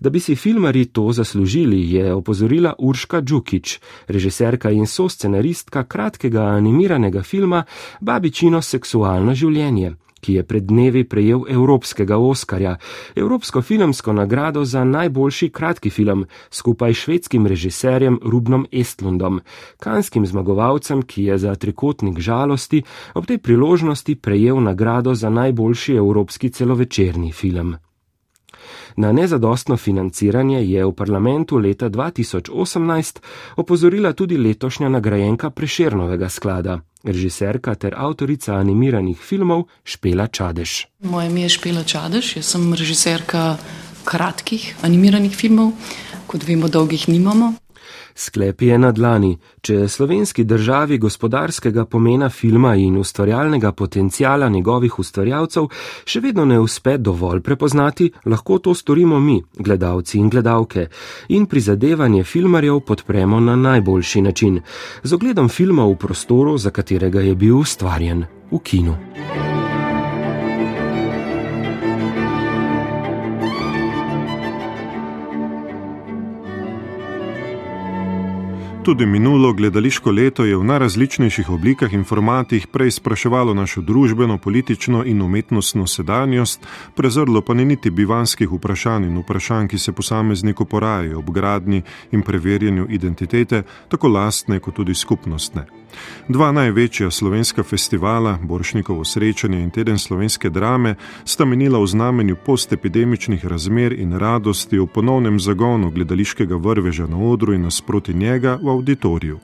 Da bi si filmari to zaslužili, je opozorila Urška Džukič, režiserka in soscenaristka kratkega animiranega filma Babičino seksualno življenje, ki je pred dnevi prejel Evropskega Oskarja, Evropsko filmsko nagrado za najboljši kratki film, skupaj s švedskim režiserjem Rubnom Estlundom, kanskim zmagovalcem, ki je za trikotnik žalosti ob tej priložnosti prejel nagrado za najboljši evropski celovečerni film. Na nezadostno financiranje je v parlamentu leta 2018 opozorila tudi letošnja nagrajenka Prešernovega sklada, režiserka ter avtorica animiranih filmov Špela Čadež. Moje ime je Špela Čadež, jaz sem režiserka kratkih animiranih filmov, kot vemo, dolgih nimamo. Sklep je na dlani, če slovenski državi gospodarskega pomena filma in ustvarjalnega potencijala njegovih ustvarjalcev še vedno ne uspe dovolj prepoznati, lahko to storimo mi, gledalci in gledalke, in prizadevanje filmarjev podpremo na najboljši način, z ogledom filma v prostoru, za katerega je bil ustvarjen, v kinu. Tudi minulo gledališko leto je v najrazličnejših oblikah in formatih prej spraševalo našo družbeno, politično in umetnostno sedanjost, prezrlo pa ni niti bivanskih vprašanj in vprašanj, ki se posamezniku porajajo ob gradni in preverjanju identitete, tako lastne kot tudi skupnostne. Dva največja slovenska festivala, Boršnikovo srečanje in Teden slovenske drame, sta menila v znamenju postepidemičnih razmer in radosti v ponovnem zagonu gledališkega vrveža na odru in nasproti njega v auditoriju.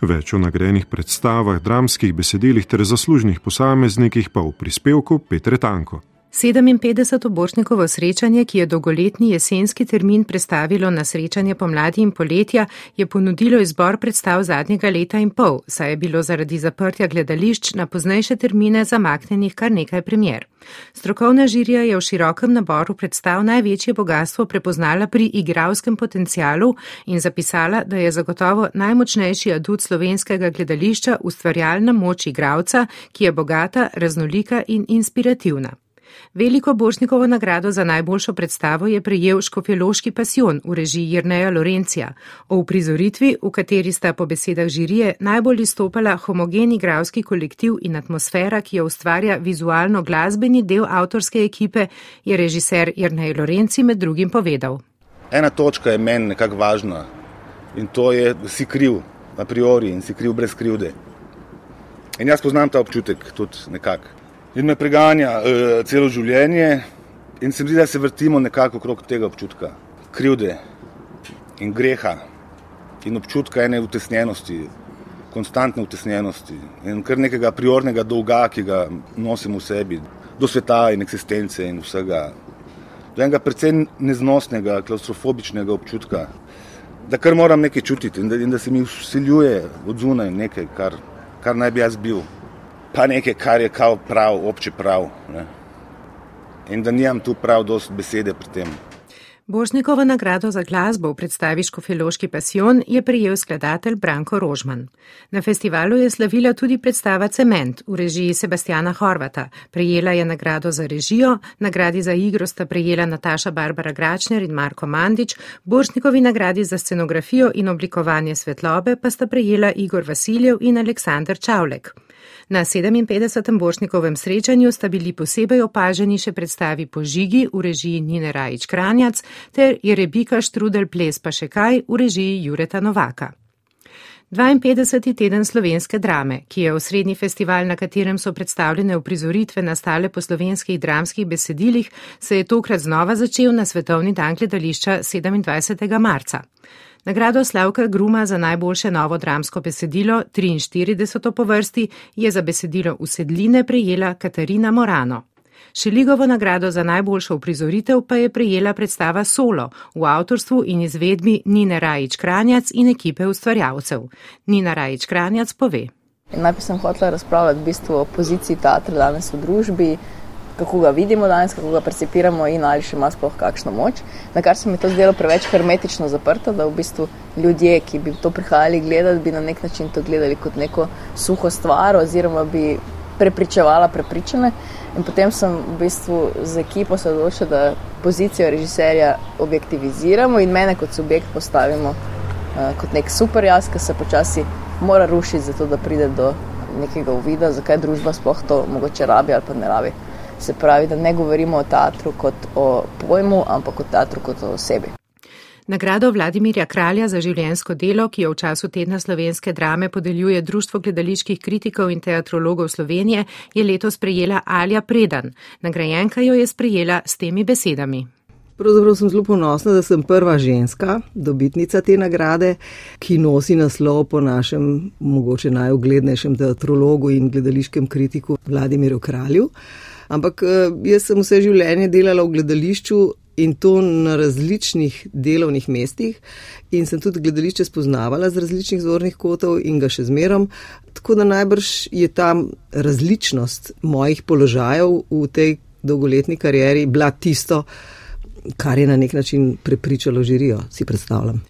Več o nagrajenih predstavah, dramskih besedilih ter zaslužnih posameznikih pa v prispevku Petre Tanko. 57. Bošnikovo srečanje, ki je dolgoletni jesenski termin predstavilo na srečanje pomladi in poletja, je ponudilo izbor predstav zadnjega leta in pol, saj je bilo zaradi zaprtja gledališč na poznejše termine zamaknenih kar nekaj premjer. Strokovna žirija je v širokem naboru predstav največje bogatstvo prepoznala pri igralskem potencialu in zapisala, da je zagotovo najmočnejši adut slovenskega gledališča ustvarjalna moč igralca, ki je bogata, raznolika in inspirativna. Veliko Bošnikovo nagrado za najboljšo predstavo je prejel Škofjeloški pasion v režiji Jrneja Lorencija. O uprizoritvi, v kateri sta po besedah žirije najbolj izstopala homogen igralski kolektiv in atmosfera, ki jo ustvarja vizualno glasbeni del avtorske ekipe, je režiser Jrnej Lorenci med drugim povedal. Ena točka je meni nekako važna in to je, da si kriv a priori in si kriv brez krivde. In jaz poznam ta občutek tudi nekako in me preganja uh, celo življenje, in se mi zdi, da se vrtimo nekako okrog tega občutka krivde in greha in občutka ene utesnjenosti, konstantne utesnjenosti in kar nekega priornega dolga, ki ga nosimo v sebi, do sveta in eksistence in vsega. Do enega predvsem neznosnega, klaustrofobičnega občutka, da kar moram nekaj čutiti in da, in da se mi usiljuje od zunaj nekaj, kar, kar naj bi jaz bil pa nekaj, kar je kao prav, obče prav. Ne? In da nimam tu prav dost besede pri tem. Božnikova nagrado za glasbo v predstavi Škofiloški pasion je prijel skladatelj Branko Rožman. Na festivalu je slavila tudi predstava Cement v režiji Sebastiana Horvata. Prijela je nagrado za režijo, nagradi za igro sta prijela Nataša Barbara Gračner in Marko Mandič, Božnikovi nagradi za scenografijo in oblikovanje svetlobe pa sta prijela Igor Vasiljev in Aleksandr Čavlek. Na 57. Bošnikovem srečanju sta bili posebej opaženi še predstavi Požigi v režiji Nine Rajič Kranjac ter Jerebika Štrudel Ples pa še kaj v režiji Jureta Novaka. 52. teden slovenske drame, ki je osrednji festival, na katerem so predstavljene uprizoritve nastale po slovenskih dramskih besedilih, se je tokrat znova začel na Svetovni dan gledališča 27. marca. Nagrado Slavka Gruma za najboljše novo dramsko besedilo, 43. po vrsti, je za besedilo Usedline prejela Katarina Morano. Šeligovo nagrado za najboljšo uprizoritev pa je prejela predstava Solo v avtorstvu in izvedbi Nine Rajič Kranjac in ekipe ustvarjalcev. Nina Rajič Kranjac pove. Najprej sem hotela razpravljati v bistvu o poziciji teatra danes v družbi, kako ga vidimo danes, kako ga percipiramo in ali še ima sploh kakšno moč. Na kar se mi to zdelo preveč hermetično zaprto, da v bistvu ljudje, ki bi to prihajali gledati, bi na nek način to gledali kot neko suho stvar oziroma bi prepričevala prepričane. In potem sem v bistvu z ekipo se odločila, da pozicijo režiserja objektiviziramo in mene kot subjekt postavimo uh, kot nek super jaz, ki se počasi mora rušiti, zato da pride do nekega uvida, zakaj družba sploh to mogoče rabi ali pa ne rabi. Se pravi, da ne govorimo o teatru kot o pojmu, ampak o teatru kot o osebi. Nagrado Vladimirja Kralja za življensko delo, ki jo v času tedna slovenske drame podeljuje Društvo gledaliških kritikov in teatrologov Slovenije, je letos prejela Alja Predan. Nagrajenka jo je sprejela s temi besedami. Pravzaprav sem zelo ponosna, da sem prva ženska, dobitnica te nagrade, ki nosi naslov po našem mogoče najuglednejšem teatrologu in gledališkem kritiku Vladimirju Kralju. Ampak eh, jaz sem vse življenje delala v gledališču in to na različnih delovnih mestih, in sem tudi gledališče spoznavala z različnih zornih kotov in ga še zmerom. Tako da najbrž je ta različnost mojih položajev v tej dolgoletni karieri bila tisto, kar je na nek način prepričalo žirijo, si predstavljam.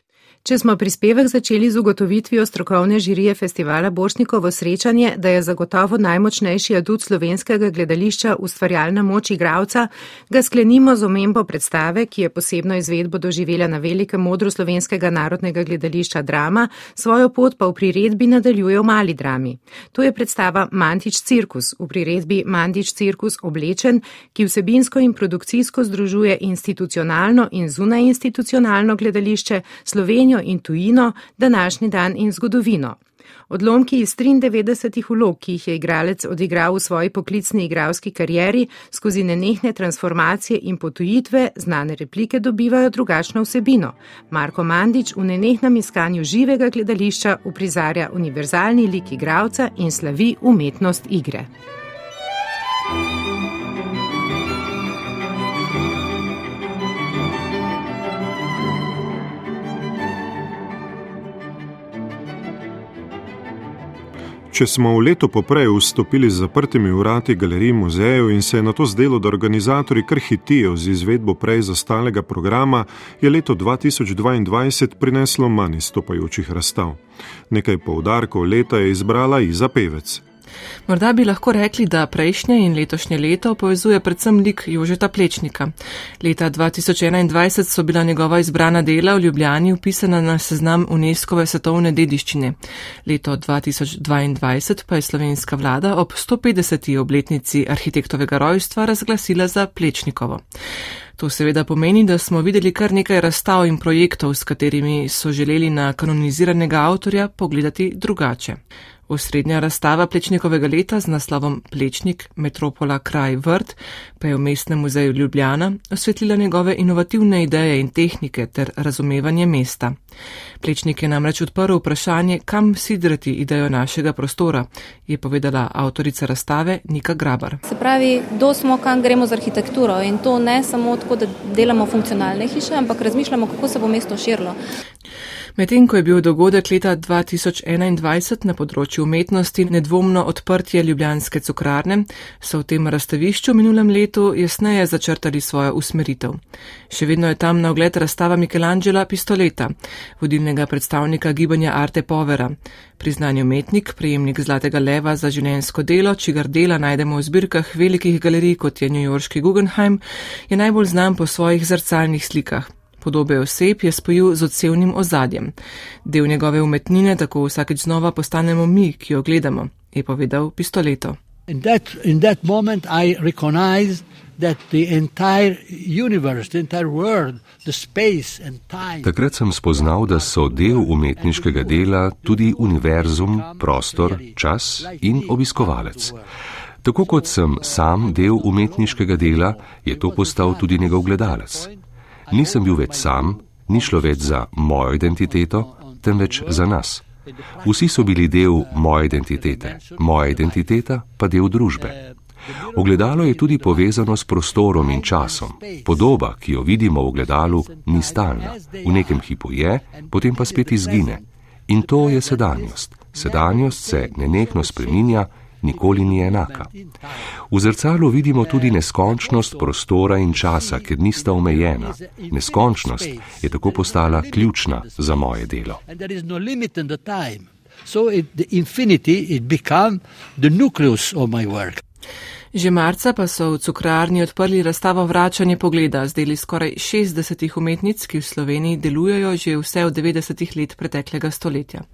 Če smo prispevek začeli z ugotovitvijo strokovne žirije festivala Bošnikovo srečanje, da je zagotovo najmočnejši adut slovenskega gledališča ustvarjalna moč igravca, ga sklenimo z omembo predstave, ki je posebno izvedbo doživela na velikem modru slovenskega narodnega gledališča drama, svojo pot pa v priredbi nadaljuje v mali drami. To je predstava Mantič cirkus, v priredbi Mantič cirkus oblečen, ki vsebinsko in produkcijsko združuje institucionalno in zunajinstitucionalno gledališče Slovenijo Slovenijo in tujino, današnji dan in zgodovino. Odlomki iz 93 vlog, ki jih je igralec odigral v svoji poklicni igralski karieri, skozi nenehne transformacije in potujitve, znane replike dobivajo drugačno vsebino. Marko Mandič v nenehnem iskanju živega gledališča uprizarja univerzalni lik igralca in slavi umetnost igre. Če smo v letu poprej vstopili z zaprtimi vrati galerij muzejev in se je na to zdelo, da organizatori kar hitijo z izvedbo prej zastalega programa, je leto 2022 prineslo manj stopajočih razstav. Nekaj poudarkov leta je izbrala Iza Pevec. Morda bi lahko rekli, da prejšnje in letošnje leto povezuje predvsem lik Jožeta Plečnika. Leta 2021 so bila njegova izbrana dela v Ljubljani upisana na seznam UNESCO-ve svetovne dediščine. Leto 2022 pa je slovenska vlada ob 150. obletnici arhitektovega rojstva razglasila za Plečnikovo. To seveda pomeni, da smo videli kar nekaj razstav in projektov, s katerimi so želeli na kanoniziranega avtorja pogledati drugače. Osrednja razstava Plečnikovega leta z naslovom Plečnik, metropola kraj vrt pa je v Mestnem muzeju Ljubljana osvetlila njegove inovativne ideje in tehnike ter razumevanje mesta. Plečnik je namreč odprl vprašanje, kam sidrati idejo našega prostora, je povedala avtorica razstave Nika Grabar. Se pravi, do smo, kam gremo z arhitekturo in to ne samo tako, da delamo funkcionalne hiše, ampak razmišljamo, kako se bo mesto širilo. Medtem ko je bil dogodek leta 2021 na področju umetnosti nedvomno odprtje Ljubljanske cukrarne, so v tem razstavišču v minulem letu jasneje začrtali svojo usmeritev. Še vedno je tam na ogled razstava Michelangela Pistoleta, vodilnega predstavnika gibanja Arte Povera. Priznani umetnik, prejemnik Zlatega leva za življenjsko delo, čigar dela najdemo v zbirkah velikih galerij, kot je New Yorkski Guggenheim, je najbolj znan po svojih zrcalnih slikah podobe oseb je spojil z odsevnim ozadjem. Del njegove umetnine tako vsakeč znova postanemo mi, ki jo gledamo, je povedal pistoleto. In that, in that Takrat sem spoznal, da so del umetniškega dela tudi univerzum, prostor, čas in obiskovalec. Tako kot sem sam del umetniškega dela, je to postal tudi njegov gledalec nisem bil več sam, ni šlo več za mojo identiteto, temveč za nas. Vsi so bili del moje identitete, moja identiteta pa del družbe. Ogledalo je tudi povezano s prostorom in časom. Podoba, ki jo vidimo v ogledalu, ni stalna. V nekem hipu je, potem pa spet izgine. In to je sedanjost. Sedanjost se nenehno spreminja nikoli ni enaka. V zrcalu vidimo tudi neskončnost prostora in časa, ker nista omejena. Neskončnost je tako postala ključna za moje delo. So it, the infinity, it became the nucleus of my work. Že marca pa so v cukrarni odprli razstavo vračanje pogleda z deli skoraj 60 umetnic, ki v Sloveniji delujejo že vse od 90 let preteklega stoletja.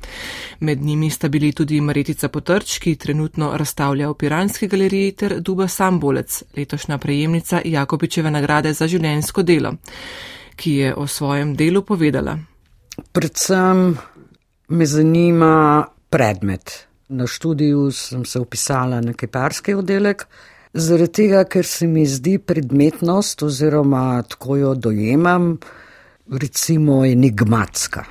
Med njimi sta bili tudi Maretica Potrč, ki trenutno razstavlja v Piranski galeriji, ter Duba Sambolec, letošnja prejemnica Jakobičeve nagrade za življenjsko delo, ki je o svojem delu povedala. Predvsem me zanima predmet. Na študiju sem se upisala na kiparski oddelek, zaradi tega, ker se mi zdi predmetnost oziroma tako jo dojemam, recimo enigmatska.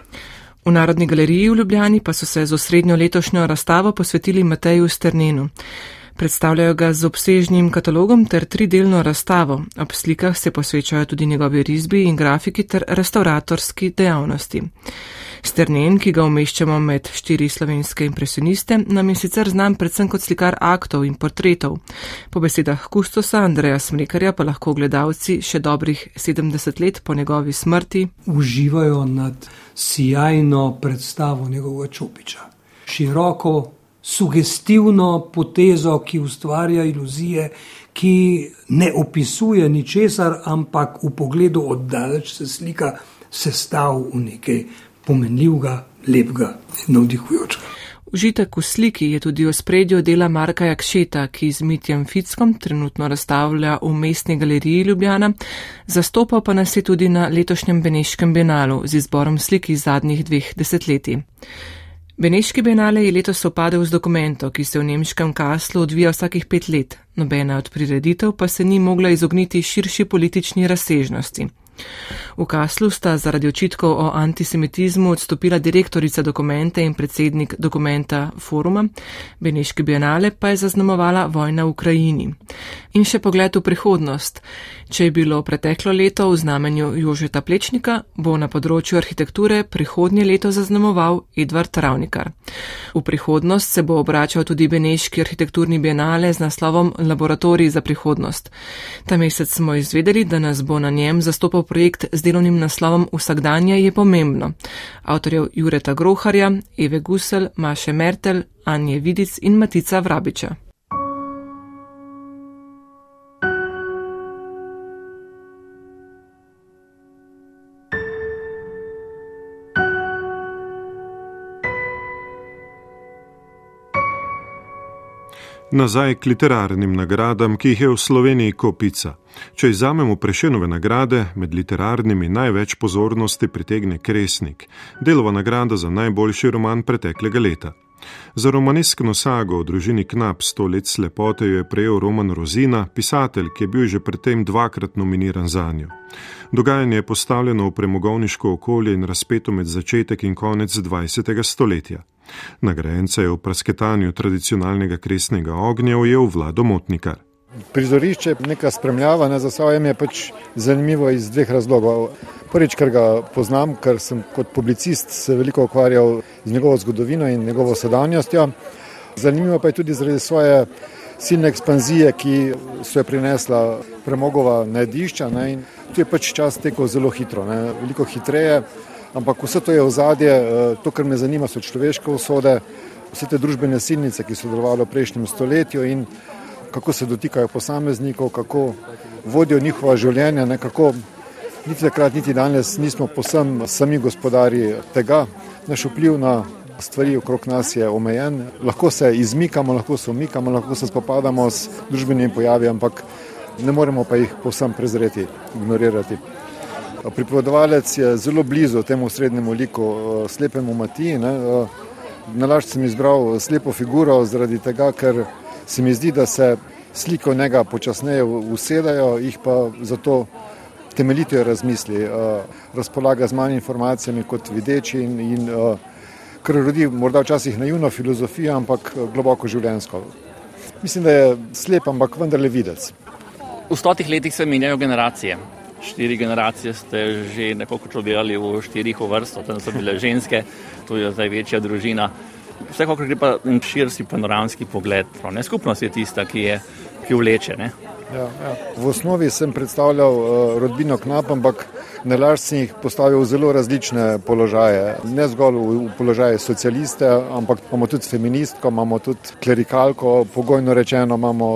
V Narodni galeriji v Ljubljani pa so se z osrednjo letošnjo razstavo posvetili Mateju Sternenu. Predstavljajo ga z obsežnim katalogom ter tridelno razstavo. Ob slikah se posvečajo tudi njegovi risbi in grafiki ter restauratorski dejavnosti. Strnen, ki ga umeščamo med štiri slovenske impresioniste, nam je sicer znan predvsem kot slikar aktov in portretov. Po besedah kustosa Andreja Smrekarja pa lahko gledalci še dobrih 70 let po njegovi smrti uživajo nad sjajno predstavo njegovega čopiča. Široko, sugestivno potezo, ki ustvarja iluzije, ki ne opisuje ničesar, ampak v pogledu oddaleč se slika sestav v nekaj pomenljivega, lepega in navdihujočega. Užitek v sliki je tudi v spredju dela Marka Jakšeta, ki z Mitjem Fickom trenutno razstavlja v mestni galeriji Ljubljana, zastopa pa nas je tudi na letošnjem Beneškem benalu z izborom slik iz zadnjih dveh desetletij. Beneški benale je letos sopadel z dokumento, ki se v nemškem kaslu odvija vsakih pet let, nobena od prireditev pa se ni mogla izogniti širši politični razsežnosti. V Kaslu sta zaradi očitkov o antisemitizmu odstopila direktorica dokumente in predsednik dokumenta foruma, Beneški bienale pa je zaznamovala vojna v Ukrajini. In še pogled v prihodnost. Če je bilo preteklo leto v znamenju Jožeta Plečnika, bo na področju arhitekture prihodnje leto zaznamoval Edvard Ravnikar. V prihodnost se bo obračal tudi Beneški arhitekturni bienale z naslovom Laboratorij za prihodnost. Ta mesec smo izvedeli, da nas bo na njem zastopal projekt z delovnim naslovom Vsakdanje je pomembno. Avtorjev Jureta Groharja, Eve Gusel, Maše Mertel, Anje Vidic in Matica Vrabiča. Nazaj k literarnim nagradam, ki jih je v Sloveniji kopica. Če izamemo prešenove nagrade, med literarnimi največ pozornosti pritegne Kresnik, delova nagrada za najboljši roman preteklega leta. Za romaneskno sago o družini Knap sto let slepote jo je prejel Roman Rozina, pisatelj, ki je bil že predtem dvakrat nominiran za njo. Dogajanje je postavljeno v premogovniško okolje in razpeto med začetek in konec 20. stoletja. Nagrajenca je v prasketanju tradicionalnega kresnega ognja ujel vlado Motnikar. Prizorišče, neka spremljava na zasojem je pač zanimivo iz dveh razlogov. Prvič, ker ga poznam, ker sem kot publicist se veliko ukvarjal z njegovo zgodovino in njegovo sedanjostjo. Zanimivo pa je tudi zaradi svoje silne ekspanzije, ki so jo prinesla premogova najdišča. Ne, tu je pač čas tekel zelo hitro, ne, veliko hitreje ampak vse to je ozadje, eh, to, kar me zanima, so človeške usode, vse te družbene silnice, ki so delovali v prejšnjem stoletju in kako se dotikajo posameznikov, kako vodijo njihova življenja, ne, kako niti takrat, niti danes nismo posem sami gospodari tega, naš vpliv na stvari okrog nas je omejen, lahko se izmikamo, lahko se umikamo, lahko se spopadamo s družbenimi pojavi, ampak ne moremo pa jih posem prezreti, ignorirati. Pripovedovalec je zelo blizu temu srednjemu liku, slepemu Matiji. Eh, Nalaž sem izbral slepo figuro zaradi tega, ker se mi zdi, da se slike v njega počasneje usedajo, jih pa zato temeljito razmisli, eh, razpolaga z manj informacijami kot videči in, in kar rodi morda včasih naivno filozofijo, ampak globoko življensko. Mislim, da je slep, ampak vendarle videc. V stotih letih se menjajo generacije štiri generacije ste že nekoliko čobirali v štirih vrstah, tam so bile ženske, tu je zdaj večja družina. Vsekakor gre pa širši panoramski pogled. Ne, skupnost je tista, ki, je, ki vleče. Ja, ja. V osnovi sem predstavljal uh, rodbino Knap, ampak na laž sem jih postavil v zelo različne položaje. Ne zgolj v, v položaje socialiste, ampak imamo tudi feministko, imamo tudi klerikalko, pogojno rečeno imamo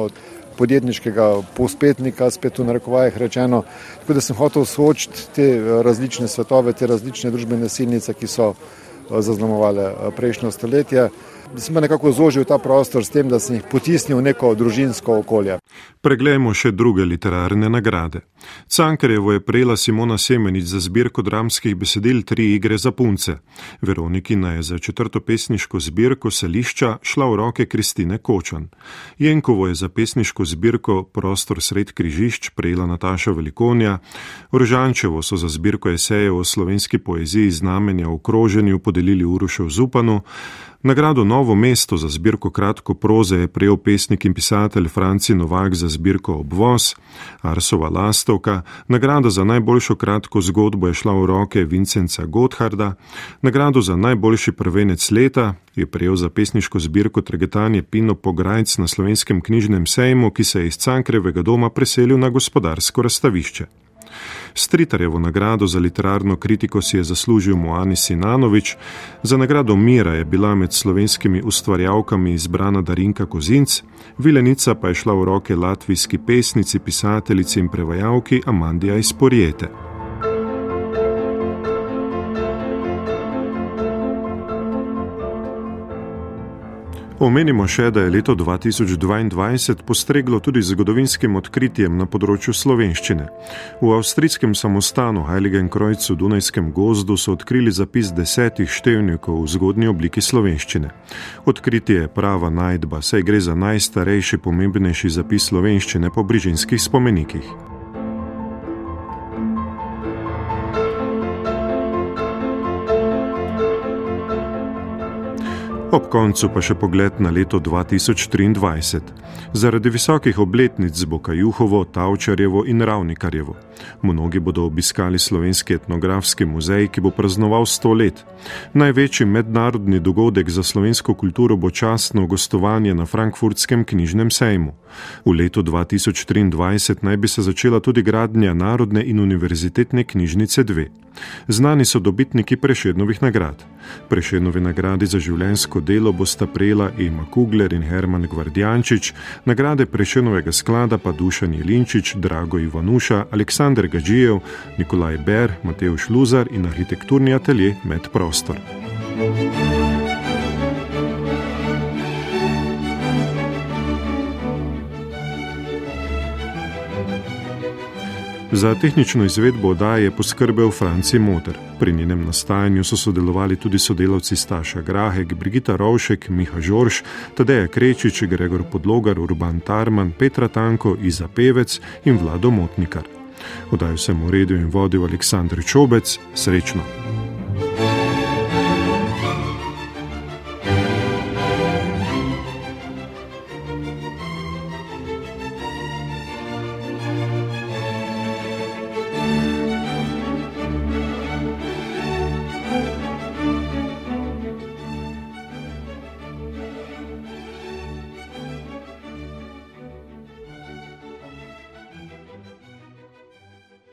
podjetniškega povspetnika, spet v narekovajih rečeno. Tako da sem hotel soočiti te eh, različne svetove, te različne družbene silnice, ki so zaznamovale eh, prejšnjo stoletje sem pa nekako zožil ta prostor s tem, da sem jih potisnil v neko družinsko okolje. Preglejmo še druge literarne nagrade. Cankarjevo je prejela Simona Semenič za zbirko dramskih besedil Tri igre za punce. Veronikina je za četrto pesniško zbirko Selišča šla v roke Kristine Kočan. Jenkovo je za pesniško zbirko Prostor sred križišč prejela Nataša Velikonja. Rožančevo so za zbirko esejev o slovenski poeziji znamenja v kroženju podelili Urošev Zupanu. Nagrado Novo mesto za zbirko kratko proze je prejel pesnik in pisatelj Franci Novak za zbirko Obvoz, Arsova Lastovka, nagrado za najboljšo kratko zgodbo je šla v roke Vincenca Gotharda, nagrado za najboljši prvenec leta je prejel za pesniško zbirko Tregetanje Pino Pograjc na slovenskem knjižnem sejmu, ki se je iz Cankrevega doma preselil na gospodarsko razstavišče. Stritarjevo nagrado za literarno kritiko si je zaslužil Moani Sinanovič, za nagrado Mira je bila med slovenskimi ustvarjalkami izbrana Darinka Kozinc, Vilenica pa je šla v roke latvijski pesnici, pisateljici in prevajalki Amandija iz Porjete. Omenimo še, da je leto 2022 postreglo tudi zgodovinskim odkritjem na področju slovenščine. V avstrijskem samostanu Heiligen Krojcu v Dunajskem gozdu so odkrili zapis desetih števnikov v zgodnji obliki slovenščine. Odkritje je prava najdba, saj gre za najstarejši pomembnejši zapis slovenščine po brižinskih spomenikih. Ob koncu pa še pogled na leto 2023. Zaradi visokih obletnic bo Kajuhovo, Tavčarjevo in Ravnikarjevo. Mnogi bodo obiskali slovenski etnografski muzej, ki bo praznoval sto let. Največji mednarodni dogodek za slovensko kulturo bo častno gostovanje na Frankfurtskem knjižnem sejmu. V letu 2023 naj bi se začela tudi gradnja Narodne in univerzitetne knjižnice 2. Znani so dobitniki prešednovih nagrad. Prešednovi nagradi za življensko delo bosta prejela Ema Kugler in Herman Gvardjančič, nagrade prešednovega sklada pa Dušan Jelinčič, Drago Ivanuša, Aleksandr Gađijev, Nikolaj Ber, Matej Šluzar in arhitekturni atelje Med prostor. thank you Za tehnično izvedbo oddaje je poskrbel Franci Motor. Pri njenem nastajanju so sodelovali tudi sodelavci Staša Grahek, Brigita Rovšek, Miha Žorž, Tadeja Krečič, Gregor Podlogar, Urban Tarman, Petra Tanko, Iza Pevec in Vlado Motnikar. Oddajo sem uredil in vodil Aleksandr Čobec. Srečno!